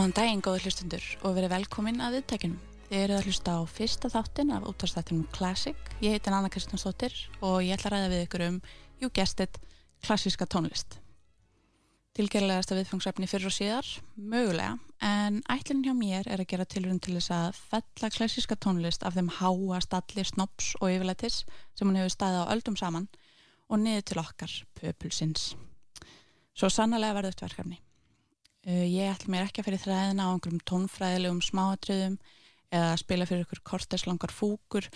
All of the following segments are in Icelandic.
Góðan daginn, góður hlustundur og verið velkomin að viðtækjunum. Þið eruð að hlusta á fyrsta þáttin af útvarstættinum Classic. Ég heiti Anna Kristjánsdóttir og ég ætla að ræða við ykkur um, you guessed it, klassíska tónlist. Tilgerlegasta viðfangsefni fyrir og síðar, mögulega, en ætlinn hjá mér er að gera tilrönd til þess að fella klassíska tónlist af þeim háa, stalli, snops og yfirleitis sem hún hefur staðið á öldum saman og niður til okkar, pöpulsins. Svo sannlega verðuft verkefni. Uh, ég ætl mér ekki að fyrir þræðina á einhverjum tónfræðilegum smáatriðum eða að spila fyrir ykkur korteslangar fúkur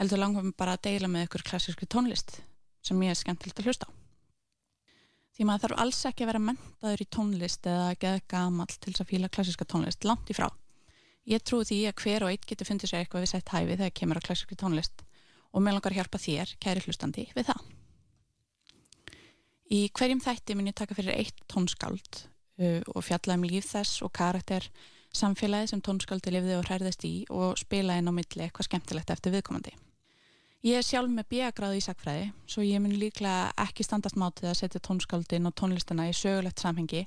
heldur langum bara að deila með ykkur klassíski tónlist sem ég er skemmtilegt að hlusta á. Því maður þarf alls ekki að vera mentaður í tónlist eða að geða gamall til þess að fíla klassíska tónlist langt í frá. Ég trú því að hver og einn getur fundið sér eitthvað við sett hæfi þegar kemur á klassíski tónlist og mér langar að hjálpa þér, kæri hlustandi, við það. Í hverjum þætti minn ég taka fyrir eitt tónskáld uh, og fjalla um líf þess og karakter samfélagi sem tónskáldi lifði og hærðist í og spila inn á milli eitthvað skemmtilegt eftir viðkomandi. Ég er sjálf með bíagráð í sakfræði svo ég mun líklega ekki standast mátið að setja tónskáldin og tónlistina í sögulegt samhengi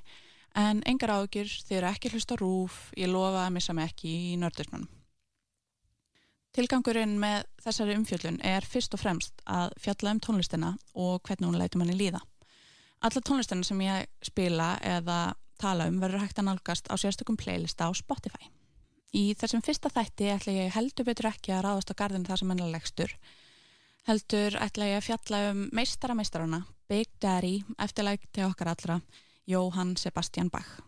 en engar ágjur þeir eru ekki hlust á rúf, ég lofa að missa mig ekki í nördismannum. Tilgangurinn með þessari umfjöldun er fyrst og fremst að fjalla um tónlistina og hvernig hún lætum henni líða. Alla tónlistina sem ég spila eða tala um verður hægt að nálgast á sérstökum playlista á Spotify. Í þessum fyrsta þætti ætla ég heldur betur ekki að ráðast á gardinu það sem ennalegstur. Heldur ætla ég að fjalla um meistara meistarana, Big Daddy, eftirlægt til okkar allra, Jóhann Sebastian Bach.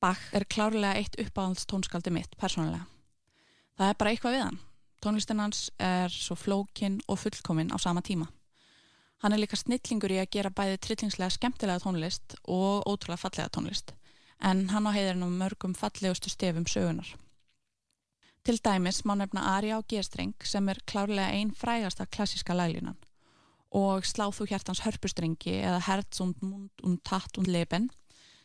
Bach er klárlega eitt uppáhalds tónskaldi mitt, persónulega. Það er bara eitthvað við hann. Tónlistin hans er svo flókin og fullkomin á sama tíma. Hann er líka snillingur í að gera bæði trillingslega skemmtilega tónlist og ótrúlega fallega tónlist en hann á heiðurinn um mörgum fallegustu stefum sögunar. Til dæmis má nefna Ari á G-streng sem er klárlega einn frægasta klassiska laglínan og Sláð þú hjartans hörpustrengi eða Herz und Mund und Tatt und Leben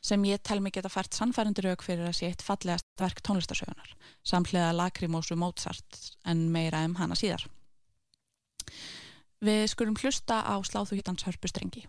sem ég tel mig geta fært sannfærandur auk fyrir að sé eitt fallegast verk tónlistasögunar samhliða Lacrimósu Mozart en meira um hana síðar. Við skulum hlusta á Sláðu hjartans hörpustrengi.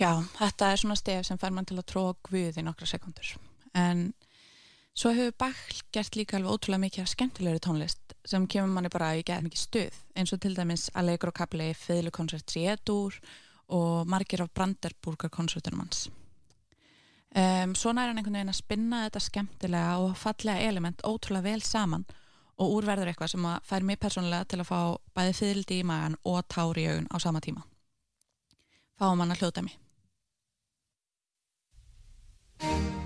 Já, þetta er svona stef sem fær mann til að tróða guð í nokkra sekundur en svo hefur Bach gert líka alveg ótrúlega mikið af skemmtilegri tónlist sem kemur manni bara í gerð mikið stuð eins og til dæmis Allegro Kapli, Fiðlukonsert Siedur og margir af Branderburger konsertunum hans um, Svona er hann einhvern veginn að spinna þetta skemmtilega og fallega element ótrúlega vel saman og úrverður eitthvað sem að fær mér persónulega til að fá bæði fiðldi í magan og tári í augun á sama tíma. Fáum hann að hljóta mig. Thank you.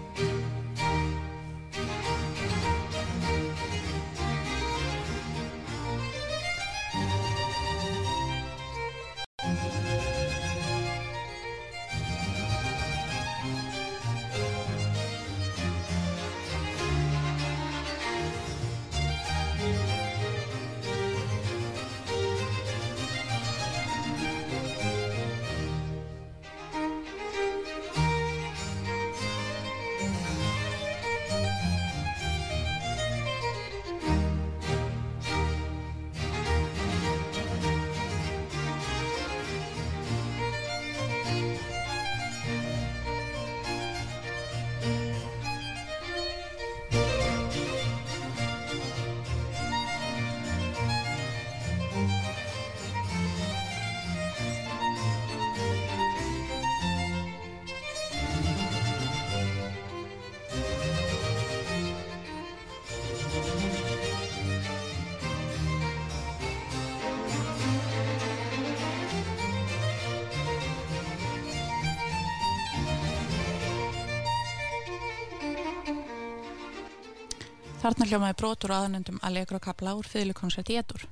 Þarna hljómaði brotur aðanendum Allegro Kapla úr fyrlukonsert í etur.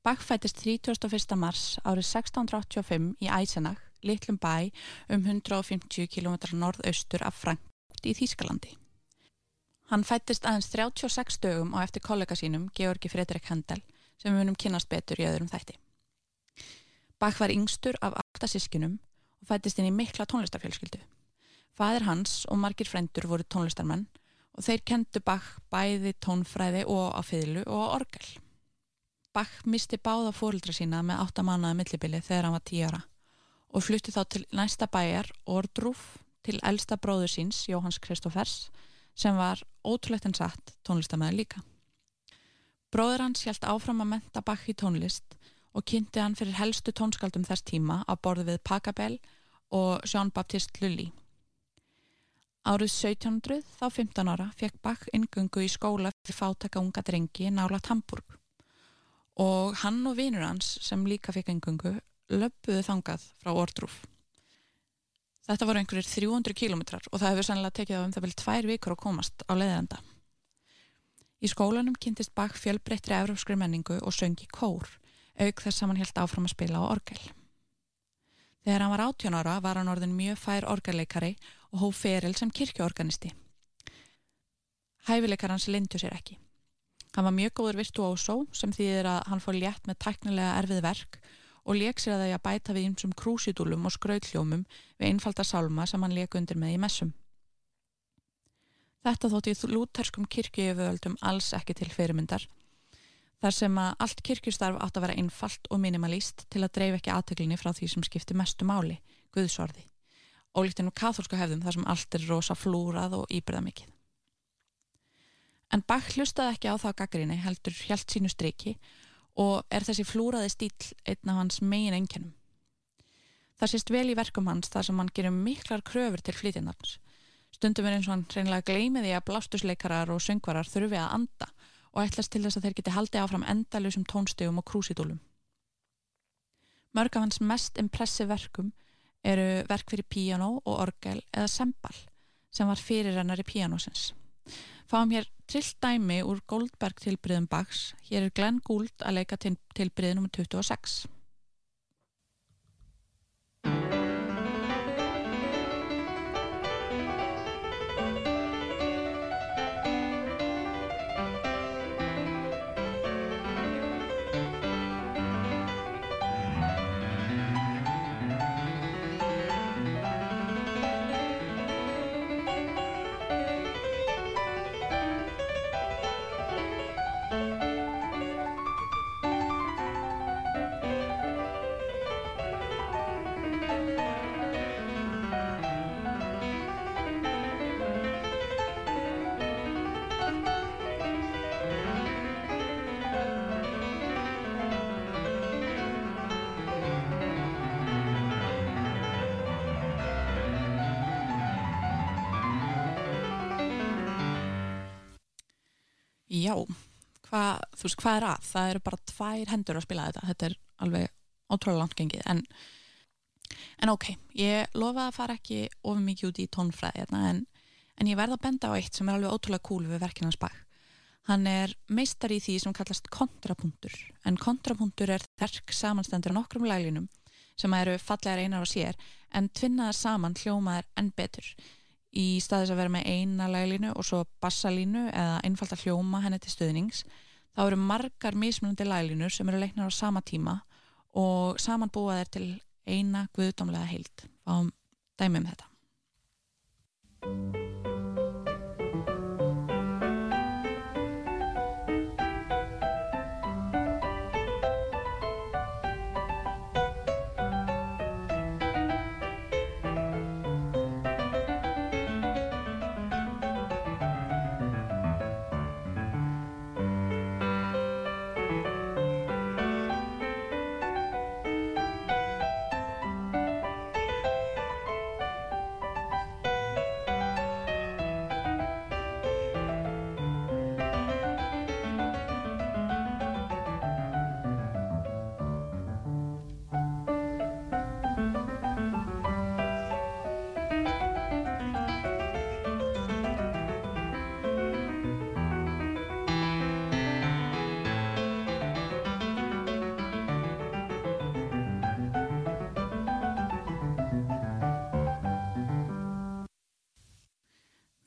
Bach fættist 31. mars árið 1685 í Eisenach, litlum bæ um 150 km norðaustur af Frankfurt í Þýskalandi. Hann fættist aðeins 36 dögum á eftir kollega sínum, Georgi Fredrik Handel, sem munum kynast betur í öðrum þætti. Bach var yngstur af 8 sískinum og fættist inn í mikla tónlistarfjölskyldu. Fadir hans og margir frendur voru tónlistarmenn og þeir kentu Bach bæði tónfræði og á fyrlu og á orgel. Bach misti báða fórildra sína með 8 mannaða millibili þegar hann var 10 ára og flutti þá til næsta bæjar Ordrúf til elsta bróður síns, Jóhanns Kristófers, sem var ótrúlegt en satt tónlistamæður líka. Bróður hans hjælt áfram að menta Bach í tónlist og kynnti hann fyrir helstu tónskaldum þess tíma á borðu við Pachelbel og Jean-Baptiste Lully. Árið 1700, þá 15 ára, fekk Bach ingöngu í skóla fyrir fátaka unga drengi nálat Hamburg og hann og vinur hans sem líka fekk ingöngu löpuðu þangað frá Ordrúf. Þetta voru einhverjir 300 kílometrar og það hefur sannlega tekið á um það vel tvær vikur að komast á leiðenda. Í skólanum kynntist Bach fjölbreyttri európskri menningu og söngi kór, auk þess að hann held áfram að spila á orgel. Þegar hann var 18 ára var hann orðin mjög fær orgelleikari og hóf feril sem kirkjuorganisti. Hæfileikar hans lindu sér ekki. Hann var mjög góður virtuósó sem þýðir að hann fór létt með tæknilega erfið verk og lék sér að það að bæta við einsum krúsidúlum og skrautljómum við einfalda sálma sem hann lék undir með í messum. Þetta þótti lúterskum kirkjuöföldum alls ekki til fyrirmyndar þar sem að allt kirkjustarf átt að vera einfalt og minimalíst til að dreif ekki aðtöklinni frá því sem skipti mestu máli, Guðsorði. Ólíkt ennum katholska hefðum þar sem allt er rosa flúrað og íbyrða mikið. En Bach hlustaði ekki á það gaggrinni heldur hjælt sínu striki og er þessi flúraði stíl einn af hans megin enginum. Það sést vel í verkum hans þar sem hann gerir miklar kröfur til flytjarnarns. Stundum er eins og hann reynilega gleimiði að blástusleikarar og söngvarar þurfi að anda og ætlast til þess að þeir geti haldið áfram endalusum tónstegum og krúsidúlum. Mörg af hans mest impressi verkum eru verk fyrir piano og orgel eða sembal sem var fyrirrennar í pianosins. Fáum hér trillt dæmi úr Goldberg tilbriðum Bachs. Hér er Glenn Gould að leika til tilbriðnum 26. Já, hvað, þú veist, hvað er að? Það eru bara tvær hendur að spila þetta. Þetta er alveg ótrúlega langt gengið. En, en ok, ég lofa að fara ekki ofið mikið út í tónfræði hérna, en, en ég verða að benda á eitt sem er alveg ótrúlega cool við verkinans bak. Hann er meistar í því sem kallast kontrapunktur. En kontrapunktur er þerk samanstendur á nokkrum laglinum sem eru fallegar einar á sér en tvinnaðar saman hljómaðar enn betur í staðis að vera með eina laglínu og svo bassalínu eða einfalda hljóma henni til stöðnings þá eru margar mismunandi laglínur sem eru leiknar á sama tíma og saman búa þeir til eina guðdómlega heild. Á dæmum þetta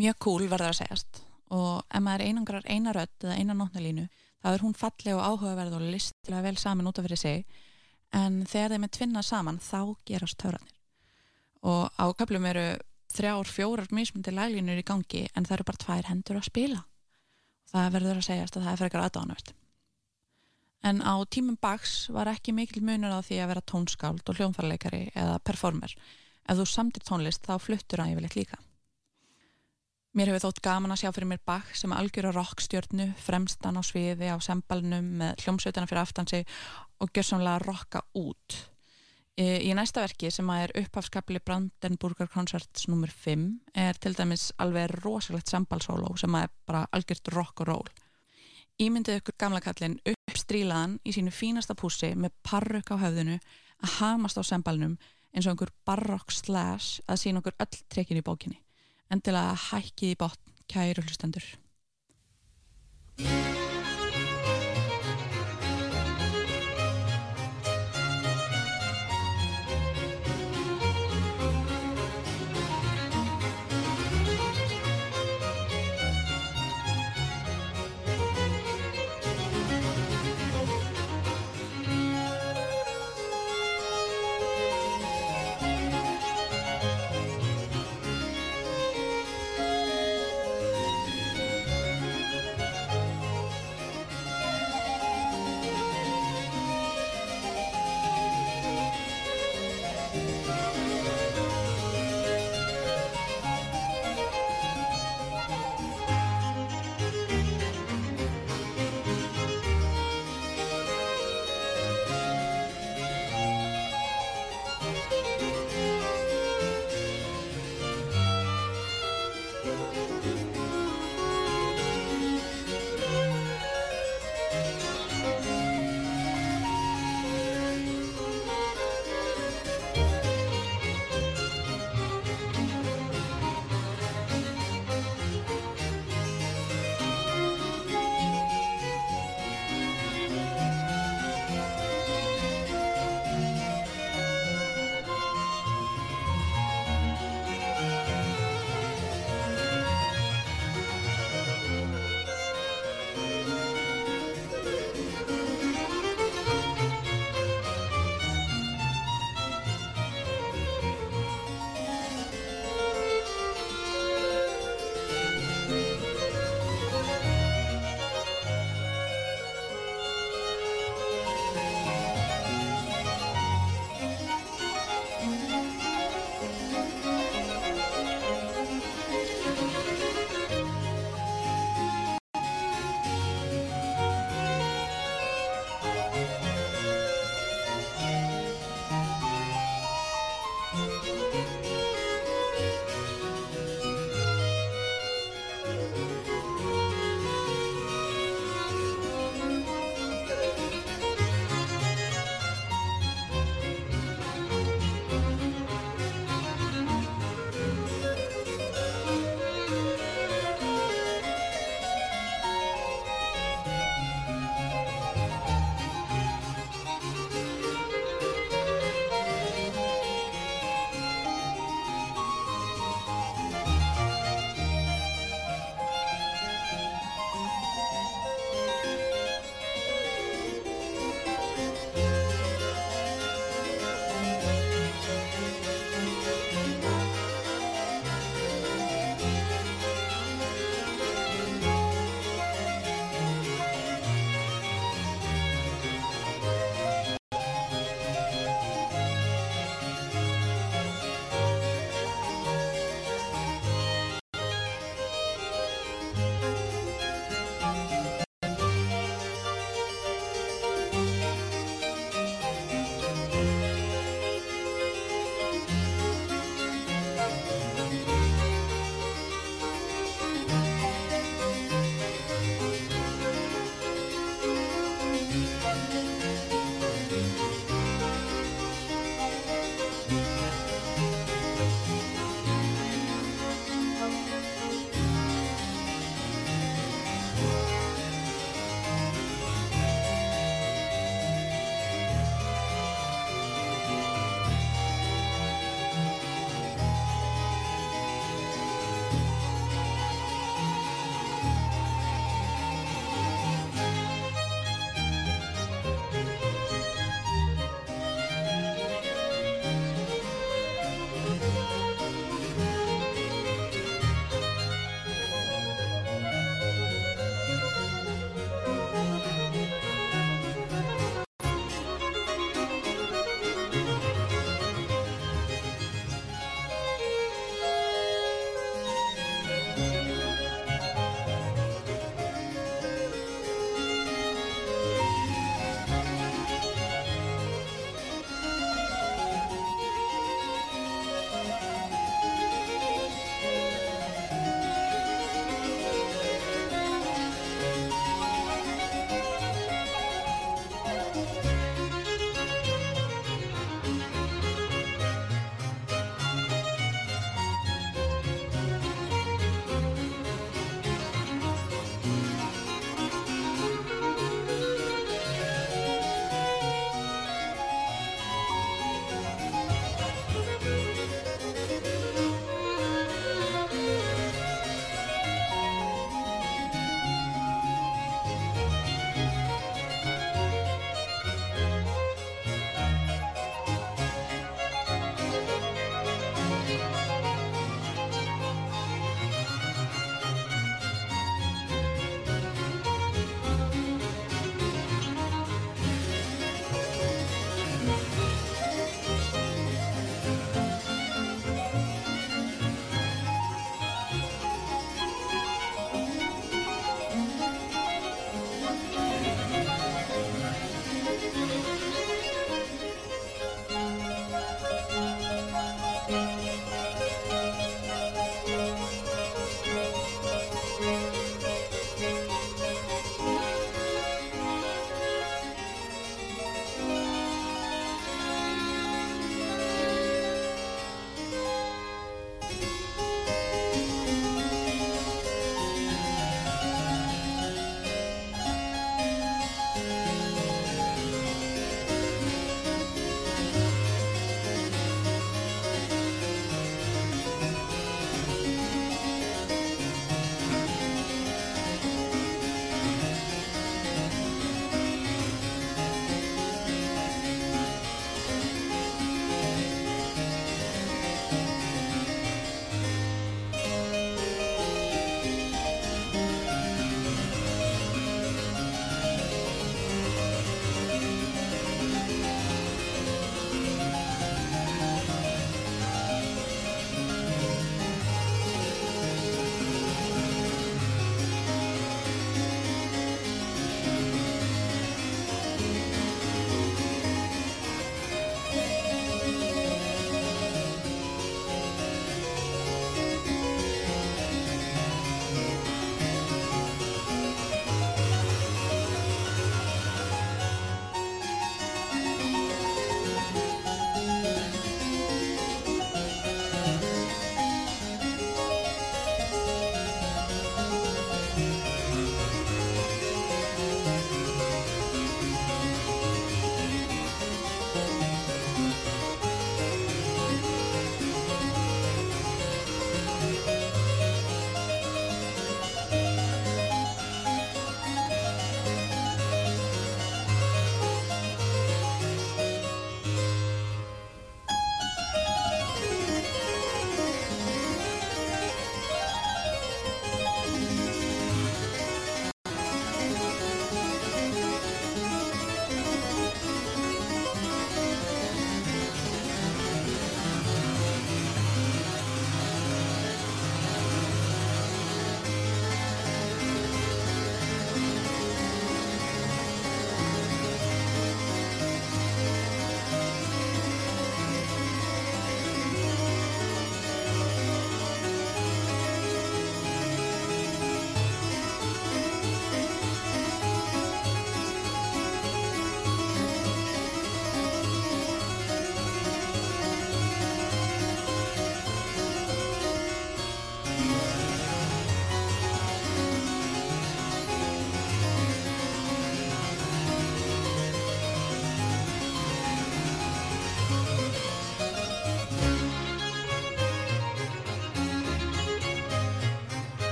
mjög cool verður að segjast. Og ef maður einangrar eina rödd eða eina nótnalínu þá er hún falleg og áhugaverð og listilega vel saman út af fyrir sig. En þegar þeim er tvinnað saman þá gerast töfranir og áköplum eru þrjár, fjórar mismundi laglínur í gangi en það eru bara tvær hendur að spila. Það verður að segjast að það er frekar aðdánavert en á tímum baks var ekki mikil munur á því að vera tónskáld og hljónfarleikari eða performer. Ef þú samtir tónlist þá fluttur að yfirleitt líka Mér hefur þótt gaman að sjá fyrir mér Bach sem algjör á rockstjörnu, fremstan á sviði á sembalnum með hljómsveitana fyrir aftansi og gjör samlega rocka út. Í næsta verki sem að er upphafskapli Brandenburger Concerts nr. 5 er til dæmis alveg rosalegt sembalsóló sem að er bara algjört rock og roll. Ímyndið ykkur gamla kallin uppstrílaðan í sínu fínasta pússi með parruk á höfðinu að hamast á sembalnum eins og einhver barrock slash að sína okkur öll trekin í bókinni endilega hækkið í botn kæru hlustendur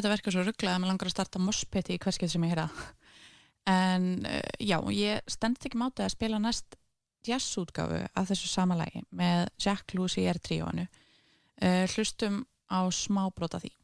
Þetta verkar svo rugglega að maður langar að starta mospiti í hverskið sem ég heyra. En uh, já, ég stend ekki mátið að spila næst jazzútgafu af þessu samalægi með Jack Lucy er tríóanu. Uh, hlustum á smábróta því.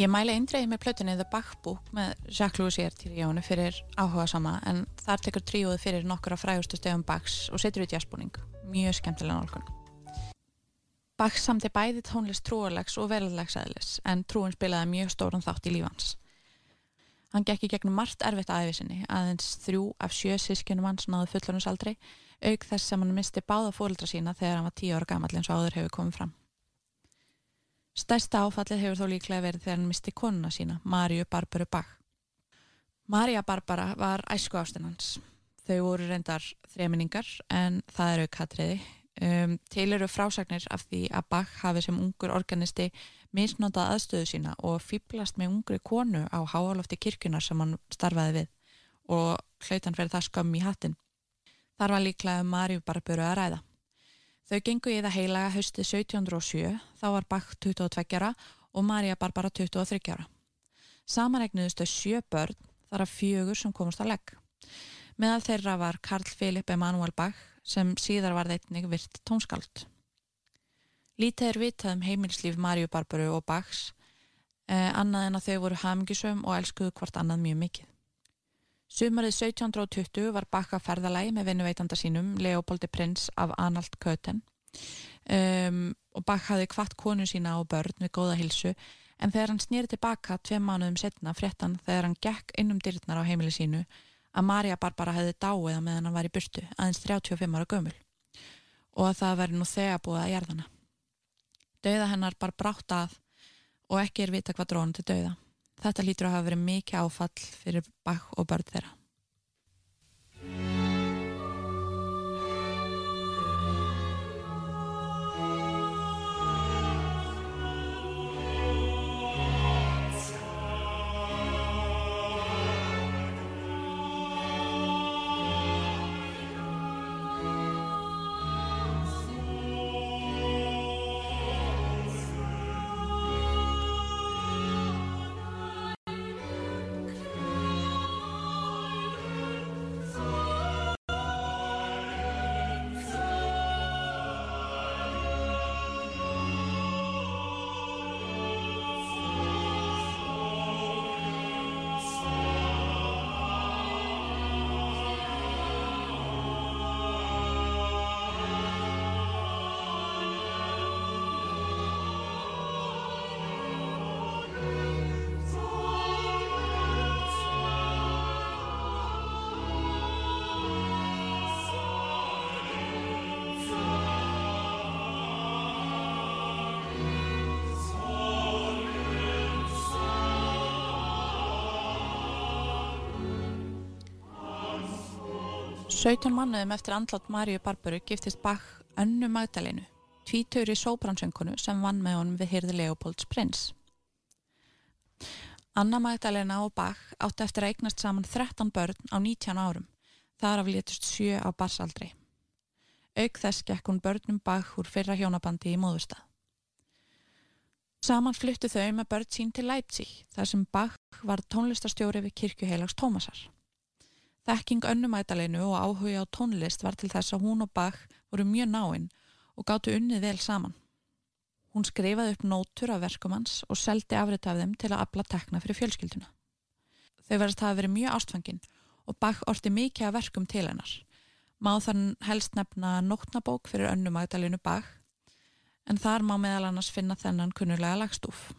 Ég mæla eindreið með plötunni The Bach Book með Jacques Louisier til Jónu fyrir áhuga sama en þar tekur tríóð fyrir nokkura frægustu stegum Bachs og setur út jæspúning. Mjög skemmtilega nálgun. Bach samti bæði tónlist trúarlegs og verðlegs aðlis en trúin spilaði mjög stóran þátt í lífans. Hann gekk í gegnum margt erfitt aðeisinni aðeins þrjú af sjö sískinum hans náðu fullorðinsaldri auk þess sem hann misti báða fórildra sína þegar hann var tíu ára gammal eins og áður hefur komið fram. Stærsta áfallið hefur þó líklega verið þegar hann misti konuna sína, Marju Barbaru Bach. Marja Barbara var æsku ástinans. Þau voru reyndar þreminningar en það eru katriði. Um, til eru frásagnir af því að Bach hafi sem ungur organisti misnótað aðstöðu sína og fýblast með ungri konu á háalofti kirkunar sem hann starfaði við og hlautan fyrir það skömm í hattin. Þar var líklega Marju Barbaru að ræða. Þau gengu í það heilaga hausti 1707, þá var Bach 22 ára og Marja Barbara 23 ára. Samanregnuðustu sjö börn þar af fjögur sem komast að legg. Meðal þeirra var Karl Philipp Emanuel Bach sem síðar var þeitnig virt tónskald. Lítið er vitað um heimilslíf Marju Barbaru og Bachs, eh, annað en að þau voru hamingisum og elskuðu hvort annað mjög mikið. Sumarið 1720 var Bakka ferðalagi með vinnuveitanda sínum Leopoldi Prins af Anhalt Köten um, og Bakka hafði kvart konu sína á börn við góða hilsu en þegar hann snýri tilbaka tvei mánuðum setna fréttan þegar hann gekk innum dyrtnar á heimili sínu að Marja Barbara hefði dáið að meðan hann var í burtu aðeins 35 ára gömul og að það veri nú þegar búið að gerðana. Dauða hennar bara brátt að og ekki er vita hvað drónu til dauða. Þetta lítur að hafa verið mikið áfall fyrir bakk og börn þeirra. 17 mannuðum eftir andlátt Maríu Barbaru giftist Bach önnu Magdalenu, tvítöri sóbransöngunu sem vann með honum við hyrði Leopolds prins. Anna Magdalena og Bach átti eftir að eignast saman 13 börn á 19 árum, þar af létust 7 á barsaldri. Auk þess gekk hún börnum Bach úr fyrra hjónabandi í móðustad. Saman fluttu þau með börn sín til Leipzig, þar sem Bach var tónlistastjóri við kirkjuheilags Tómasar. Þekking önnumætalinu og áhuga á tónlist var til þess að hún og Bach voru mjög náinn og gáttu unnið vel saman. Hún skrifaði upp nótur af verkumans og seldi afrið af þeim til að afla tekna fyrir fjölskylduna. Þau verðast hafa verið mjög ástfangin og Bach orti mikið af verkum til hennar. Má þann helst nefna nótnabók fyrir önnumætalinu Bach en þar má meðal annars finna þennan kunnulega lagstúf.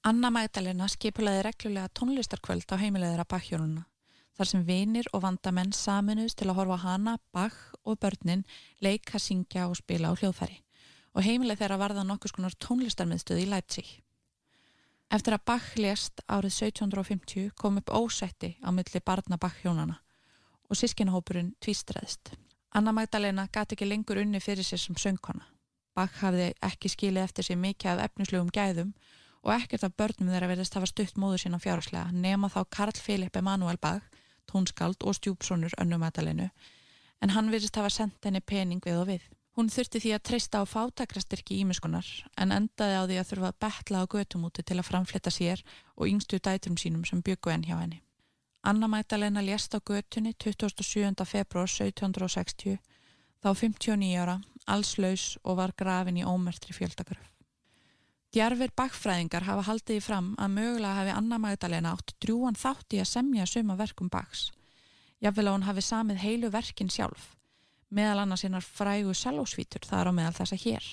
Anna Magdalena skipulaði reglulega tónlistarkvöld á heimilegðara Bach-hjónuna þar sem vinir og vandamenn saminuðst til að horfa hana, Bach og börnin leika, syngja og spila á hljóðfæri og heimileg þeirra varða nokkus konar tónlistarmiðstöð í Leipzig. Eftir að Bach lést árið 1750 kom upp ósetti á milli barna Bach-hjónana og sískinahópurinn tvístræðist. Anna Magdalena gati ekki lengur unni fyrir sér sem söngkona. Bach hafði ekki skilið eftir sig mikið af efnislegum gæðum og ekkert af börnum þeirra verðist hafa stutt móður sína fjárháslega nema þá Karl Filip Emanuel Bach, tónskald og stjúpsónur önnumætalinu en hann verðist hafa sendt henni pening við og við. Hún þurfti því að treysta á fátakrastyrki ímiskunar en endaði á því að þurfa að betla á götumúti til að framfletta sér og yngstu dætrum sínum sem byggu enn hjá henni. Anna Magdalena lést á götunni 27. februar 1760 þá 59 ára, alls laus og var grafin í ómertri fjöldagröf. Djarfir bakfræðingar hafa haldið í fram að mögulega hafi Anna Magdalena átt drjúan þátt í að semja suma verkum baks. Jáfnvel að hún hafi samið heilu verkin sjálf, meðal annars einar frægu selósvítur þar á meðal þessa hér.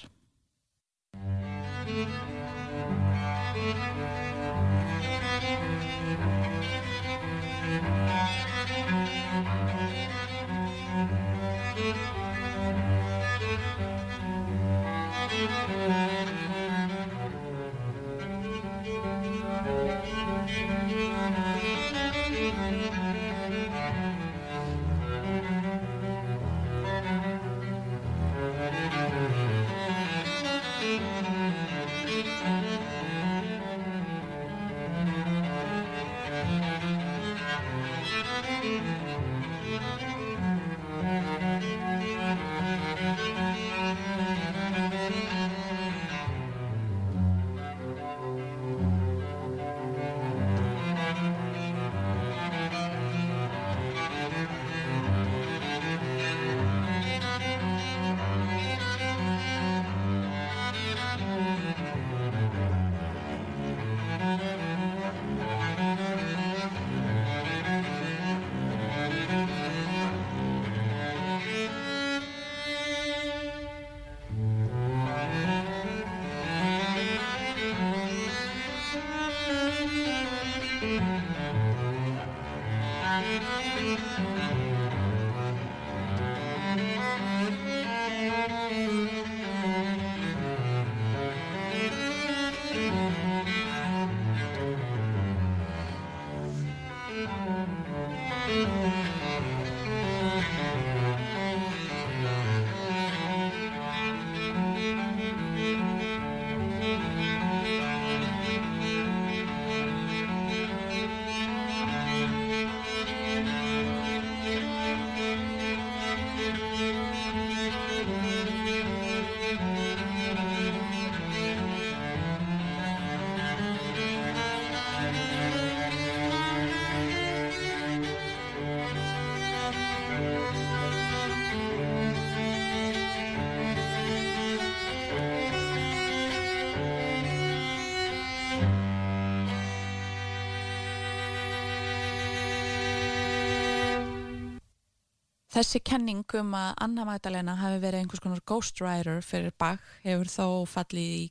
Þessi kenning um að Anna Magdalena hafi verið einhvers konar ghostwriter fyrir Bach hefur þó fallið í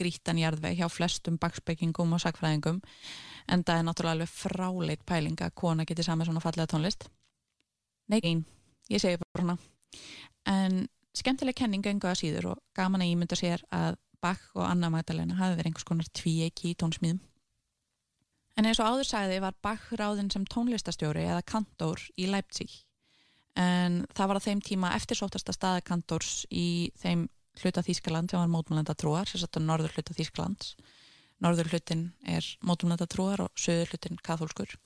grítan jarðveg hjá flestum bakspekingum og sakfræðingum en það er náttúrulega alveg fráleit pæling að kona geti saman svona fallega tónlist. Nei, ég segi bara hana en skemmtileg kenning enga að síður og gaman að ímynda sér að Bach og Anna Magdalena hafi verið einhvers konar tvíeiki í tónsmíðum. En eins og áður sagði var Bach ráðinn sem tónlistastjóri eða kantor í Leipzig en það var að þeim tíma eftirsóttasta staðakantors í þeim hluta Þýskaland sem var mótmælenda trúar, sérstaklega norður hluta Þýskalands. Norður hlutin er mótmælenda trúar og söður hlutin kathólskur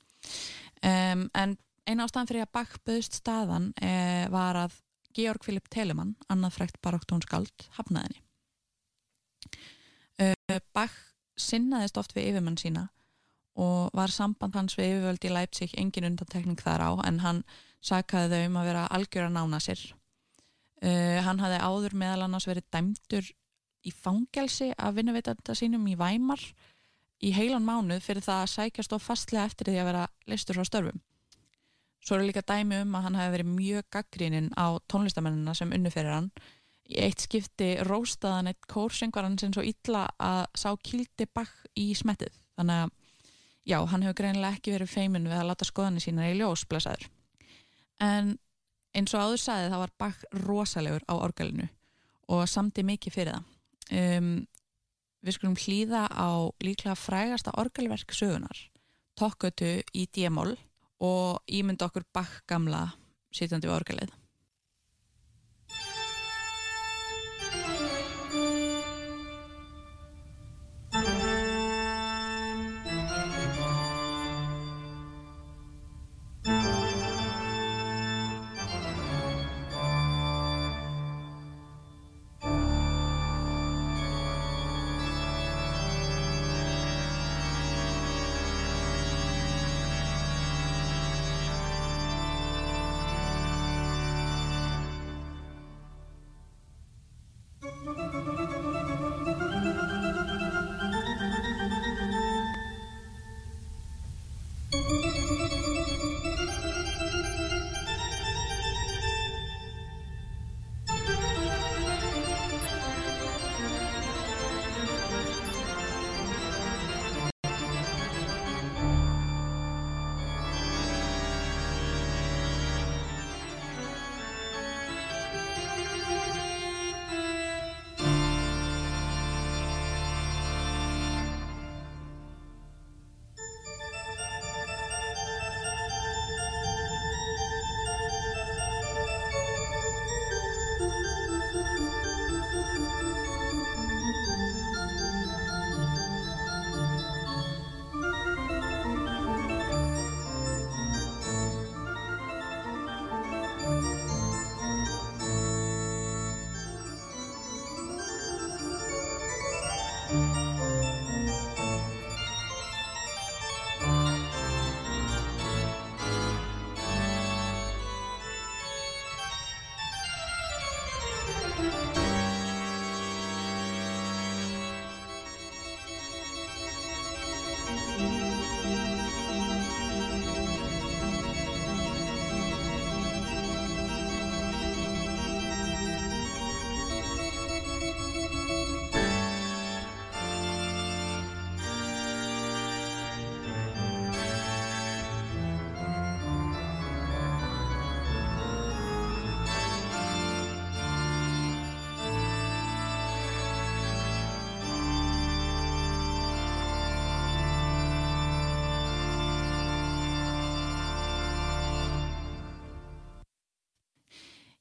um, en eina ástæðan fyrir að Bach böðst staðan e, var að Georg Philipp Telemann, annað frækt baróktónskald, hafnaðinni uh, Bach sinnaðist oft við yfirmann sína og var samband hans við yfirvöld í Leipzig engin undantekning þar á en hann sakaði þau um að vera algjör að nána sér. Uh, hann hafði áður meðal annars verið dæmtur í fangelsi af vinnuveitanda sínum í Væmar í heilan mánuð fyrir það að sækjast of fastlega eftir því að vera listur frá störfum. Svo eru líka dæmi um að hann hafi verið mjög gaggríninn á tónlistamennina sem unnuferir hann. Í eitt skipti róstaðan eitt kórsengvaran sem svo illa að sá kildi bakk í smettið. Þannig að já, hann hefur greinilega ekki verið feimin við að láta skoðanir sína í ljós, blessaður en eins og áður sagði það var Bach rosalegur á orgelinu og samti mikið fyrir það. Um, við skulum hlýða á líklega frægasta orgelverk sögunar Tokkötu í D-mól og ímynd okkur Bach gamla sitjandi við orgelið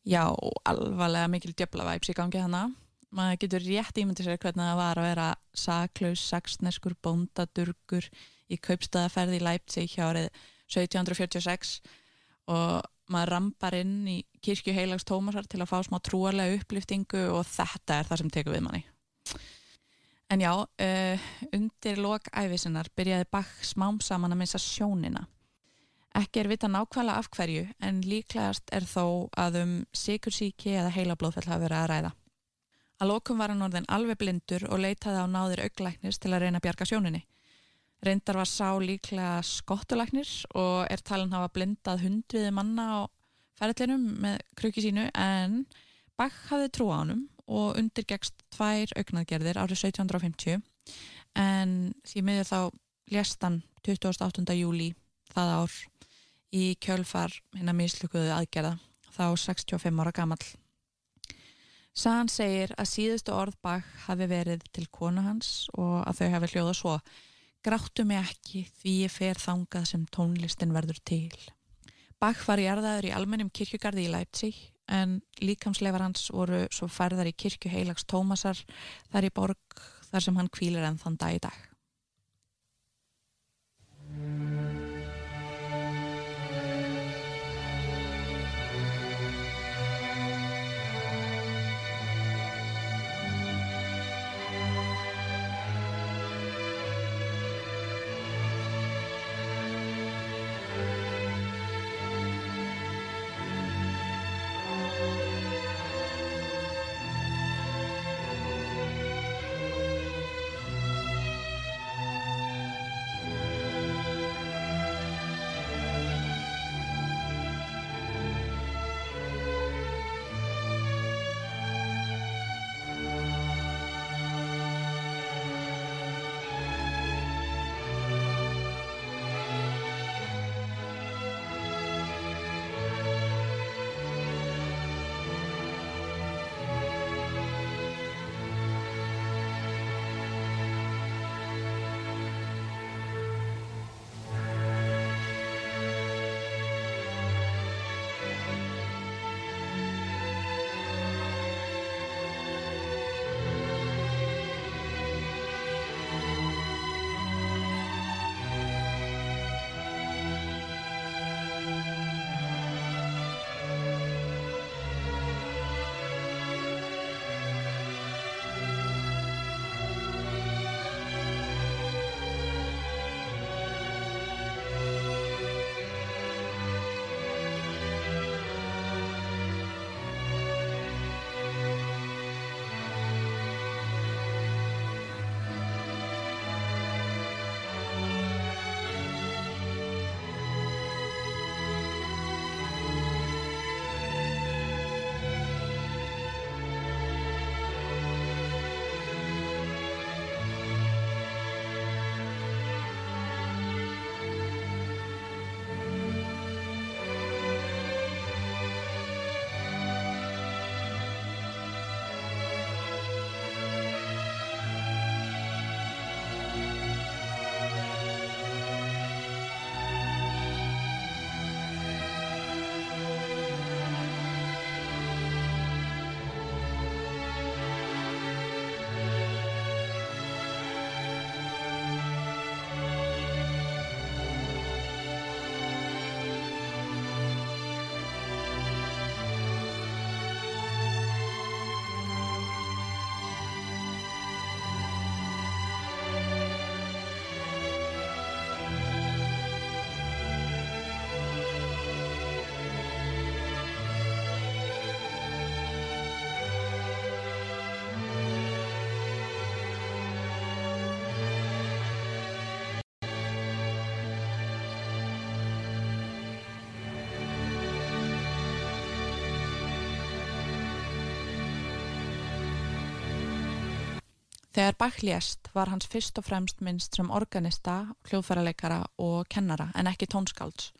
Já, alvarlega mikil djöbla væps í gangi hana. Maður getur rétt ímyndið sér hvernig það var að vera saklaus, saksneskur, bóndadurgur í kaupstæðaferði í Leipzig hjá árið 1746 og maður rampar inn í kirkju heilags Tómasar til að fá smá trúarlega upplýftingu og þetta er það sem tekur við manni. En já, uh, undir lokæfisinnar byrjaði Bach smám saman að missa sjónina Ekki er vita nákvæmlega af hverju en líklegast er þó að um sikursíki eða heilablóðfell hafa verið að ræða. Að lokum var hann orðin alveg blindur og leitaði á náðir auglæknis til að reyna að bjarga sjóninni. Reyndar var sá líklega skottulæknir og er talin hafa blindað hundriði manna á ferðlinum með kruki sínu en Bach hafði trú á honum og undirgegst tvær augnaðgerðir árið 1750 en því miður þá léstan 28. júli það ár í kjölfar hérna mislukuðu aðgerða þá 65 ára gammal. Sagan segir að síðustu orð Bach hafi verið til konu hans og að þau hafi hljóða svo Gráttu mig ekki því ég fer þangað sem tónlistin verður til. Bach var jarðaður í almennum kirkjugarði í Leipzig en líkamsleifar hans voru svo færðar í kirkju heilags Tómasar þar í borg þar sem hann kvílir enn þann dag í dag. Þegar Bach lést var hans fyrst og fremst minnst sem organista, hljóðfæraleikara og kennara en ekki tónskálds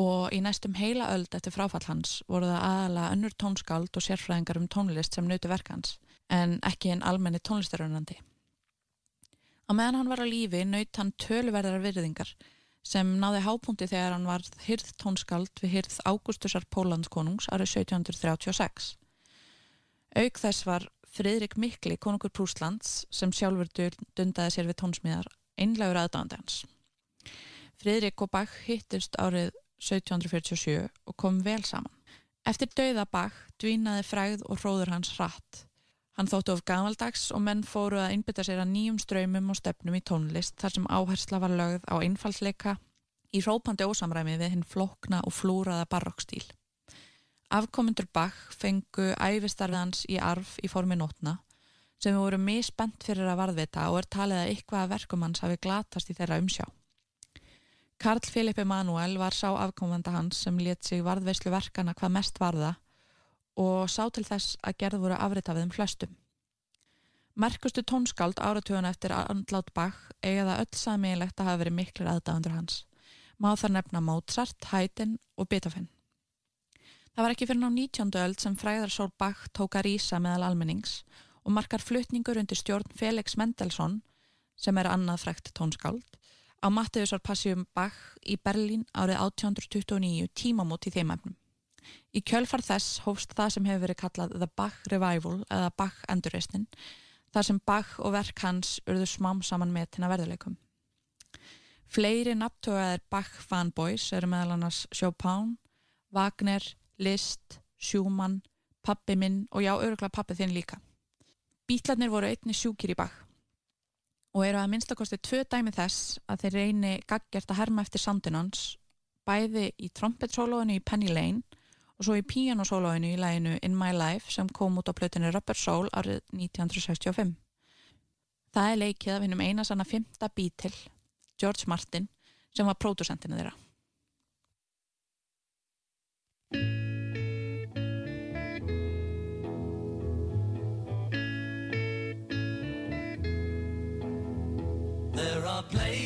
og í næstum heila öld eftir fráfall hans voru það aðalega önnur tónskáld og sérfræðingar um tónlist sem nötu verkans en ekki en almenni tónlistarunandi. Á meðan hann var á lífi naut hann töluverðar virðingar sem náði hápunkti þegar hann var hyrð tónskáld við hyrð Ágústusar Pólandskonungs árið 1736. Auk þess var Fridrik Mikli, konungur Prúslands, sem sjálfur dundaði sér við tónsmíðar, einlegur aðdáðandi hans. Fridrik og Bach hittist árið 1747 og kom vel saman. Eftir dauða Bach dvínaði fræð og hróður hans hratt. Hann þóttu of gamaldags og menn fóru að innbytta sér að nýjum ströymum og stefnum í tónlist þar sem áhersla var lögð á einfallsleika í rópandi ósamræmi við hinn flokna og flúraða barokstíl. Afkomundur Bach fengu æfistarfið hans í arf í formi nótna sem voru misbent fyrir að varðvita og er talið að ykvað að verkum hans hafi glatast í þeirra umsjá. Karl Filip Emanuel var sá afkomanda hans sem let sig varðveislu verkana hvað mest varða og sá til þess að gerð voru afritafiðum flestum. Merkustu tónskáld áratuguna eftir andlátt Bach eiga það öll samílegt að hafa verið miklir aðdáðandur hans. Má þar nefna Mozart, Haydn og Beethoven. Það var ekki fyrir ná 19. öld sem fræðarsól Bach tók að rýsa meðal almennings og markar flutningur undir stjórn Felix Mendelssohn, sem er annað frækt tónskáld, á Matteusar Passíum Bach í Berlín árið 1829 tímamót í þeim efnum. Í kjölfar þess hófst það sem hefur verið kallað The Bach Revival eða Bach Endurreisnin, þar sem Bach og verk hans urðu smám saman með tina verðuleikum. Fleiri nafntögaðir Bach fanboys eru meðal annars Chopin, Wagner, Liszt, Schumann, pappi minn og já, öruglega pappi þinn líka. Bítlarnir voru einni sjúkir í Bach og eru að minnstakosti tvö dæmi þess að þeir reyni gaggjart að herma eftir sandinans bæði í trompetsólóinu í Penny Lane og svo í pianosólóinu í læginu In My Life sem kom út á plötinu Rubber Soul árið 1965. Það er leikið af hennum eina sanna fymta bítil, George Martin, sem var pródusentinu þeirra. Play. place.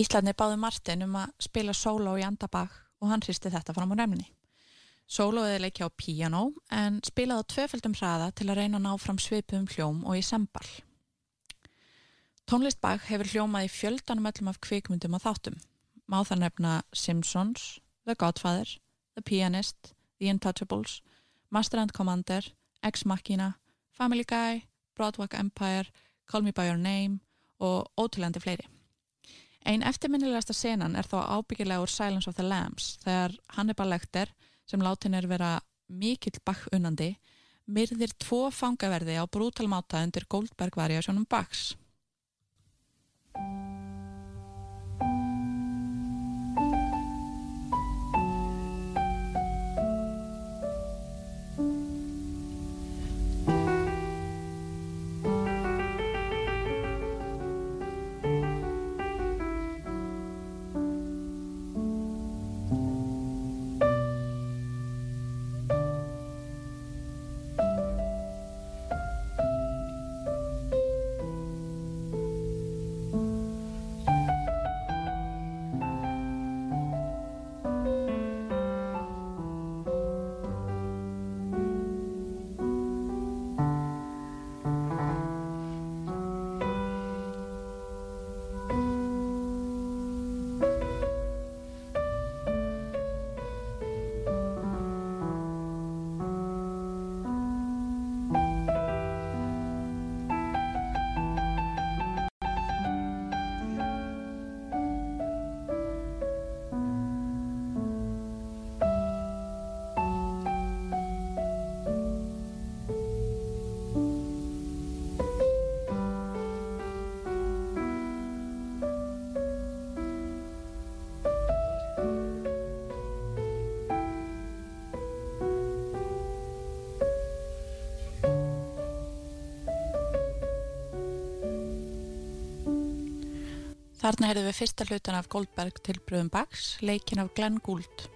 Bítlarnir báðu Martin um að spila sóló í andabak og hann hristi þetta fram á nefni. Sólóið er leikja á piano en spilaði á tvöföldum hraða til að reyna að ná fram svipum hljóm og í sembal. Tónlist Bach hefur hljómað í fjöldanum öllum af kvikmyndum og þáttum. Má það nefna Simpsons, The Godfather, The Pianist, The Intouchables, Master and Commander, Ex Machina, Family Guy, Broadwalk Empire, Call Me By Your Name og ótrúlendi fleiri. Einn eftirminnilegasta senan er þó ábyggilega úr Silence of the Lambs þegar Hannibal Lecter sem látin er vera mikill Bach unnandi myrðir tvo fangaverði á brútalmáta undir Goldberg variasjónum Bachs. Þarna heyrðum við fyrsta hlutan af Goldberg til Bröðum Bax, leikin af Glenn Gould.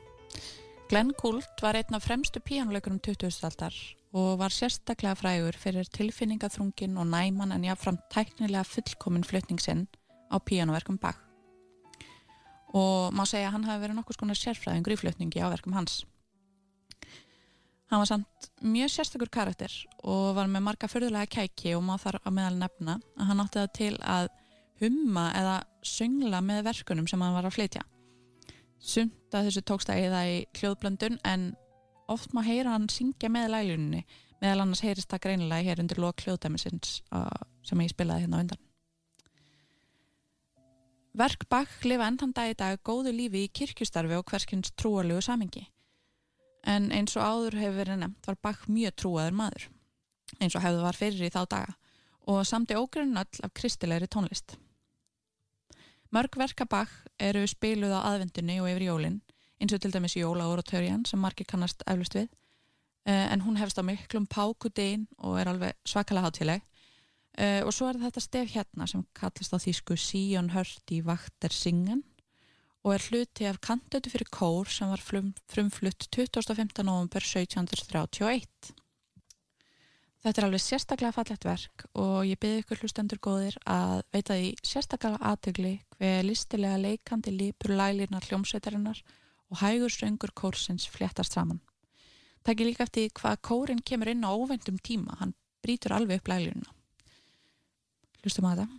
Glenn Gould var einn af fremstu píjánuleikurum 2000-aldar og var sérstaklega frægur fyrir tilfinningaþrungin og næman en jáfnframt tæknilega fullkomin flutningsinn á píjánuverkum Bach. Og má segja að hann hafi verið nokkus konar sérfræðingur í flutningi á verkum hans. Hann var samt mjög sérstakur karakter og var með marga förðulega kæki og má þar að meðal nefna að hann átti það til að humma eða söngla með verkunum sem hann var að flytja. Sumt að þessu tókst að eða í hljóðblöndun en oft má heyra hann syngja með lælunni meðal annars heyrist það greinilega hér undir lok hljóðdæmisins sem ég spilaði hérna á undan. Verk Bach lifa enn þann dag í dag góðu lífi í kirkjustarfi og hverskins trúarlegu samengi en eins og áður hefur verið nefnt var Bach mjög trúaður maður eins og hefðu var fyrir í þá daga og samti ógrunn öll af kristilegri tónlist. Mörg verka Bach eru spiluð á aðvendunni og yfir jólinn eins og til dæmis Jóla Oratorian sem margir kannast eflust við eh, en hún hefst á miklum pákudegin og er alveg svakalega hátileg eh, og svo er þetta stef hérna sem kallast á þýsku Sion Hörti Vakter Singen og er hluti af kantötu fyrir kór sem var frumflutt 25. november 1731. Þetta er alveg sérstaklega fallegt verk og ég byrði ykkur hlustendur góðir að veita því sérstaklega aðtögli hver listilega leikandi lípur lælirnar hljómsveitarinnar og hægur söngur kórsins fléttast saman. Það ekki líka eftir hvað kórin kemur inn á óvendum tíma, hann brítur alveg upp lælirina. Hlustum að það.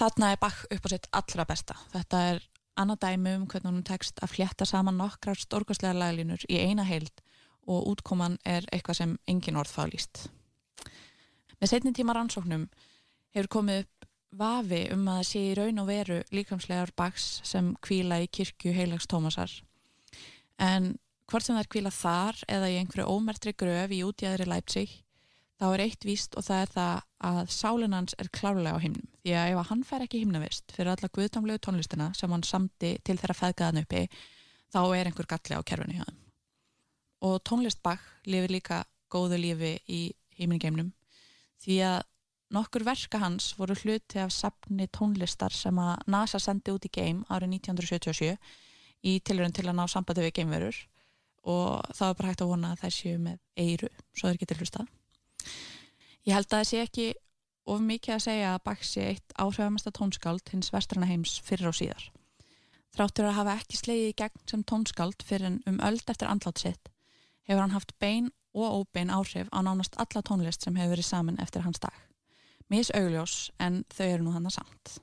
Þarna er Bach upp á sitt allra besta. Þetta er annað dæmi um hvernig hún tekst að fljetta saman nokkrar stórkastlega laglínur í eina heild og útkoman er eitthvað sem engin orð fá líst. Með setni tíma rannsóknum hefur komið upp vafi um að sé í raun og veru líkamslegar Bachs sem kvíla í kirkju heilags Tómasar. En hvort sem það er kvíla þar eða í einhverju ómertri gröf í útjæðri Leipzig þá er eitt víst og það er það að sálinans er klárlega á himnum. Því að ef hann fær ekki himnavist fyrir alla guðdamlegu tónlistina sem hann samti til þeirra feðgaðan uppi þá er einhver galli á kerfinu hjá þeim. Og tónlistbakk lifir líka góðu lífi í heimingeimnum því að nokkur verka hans voru hluti af sapni tónlistar sem að NASA sendi út í geim árið 1977 í tilurinn til að ná sambandi við geimverur. Og það var bara hægt að vona að það séu með eiru svo þeir getur hlustað Ég held að það sé ekki of mikið að segja að Bach sé eitt áhrifamesta tónskáld hins vestrana heims fyrir og síðar. Þráttur að hafa ekki slegið í gegn sem tónskáld fyrir um öld eftir andlátt sitt hefur hann haft bein og óbein áhrif á nánast alla tónlist sem hefur verið saman eftir hans dag. Mís augljós en þau eru nú hann að samt.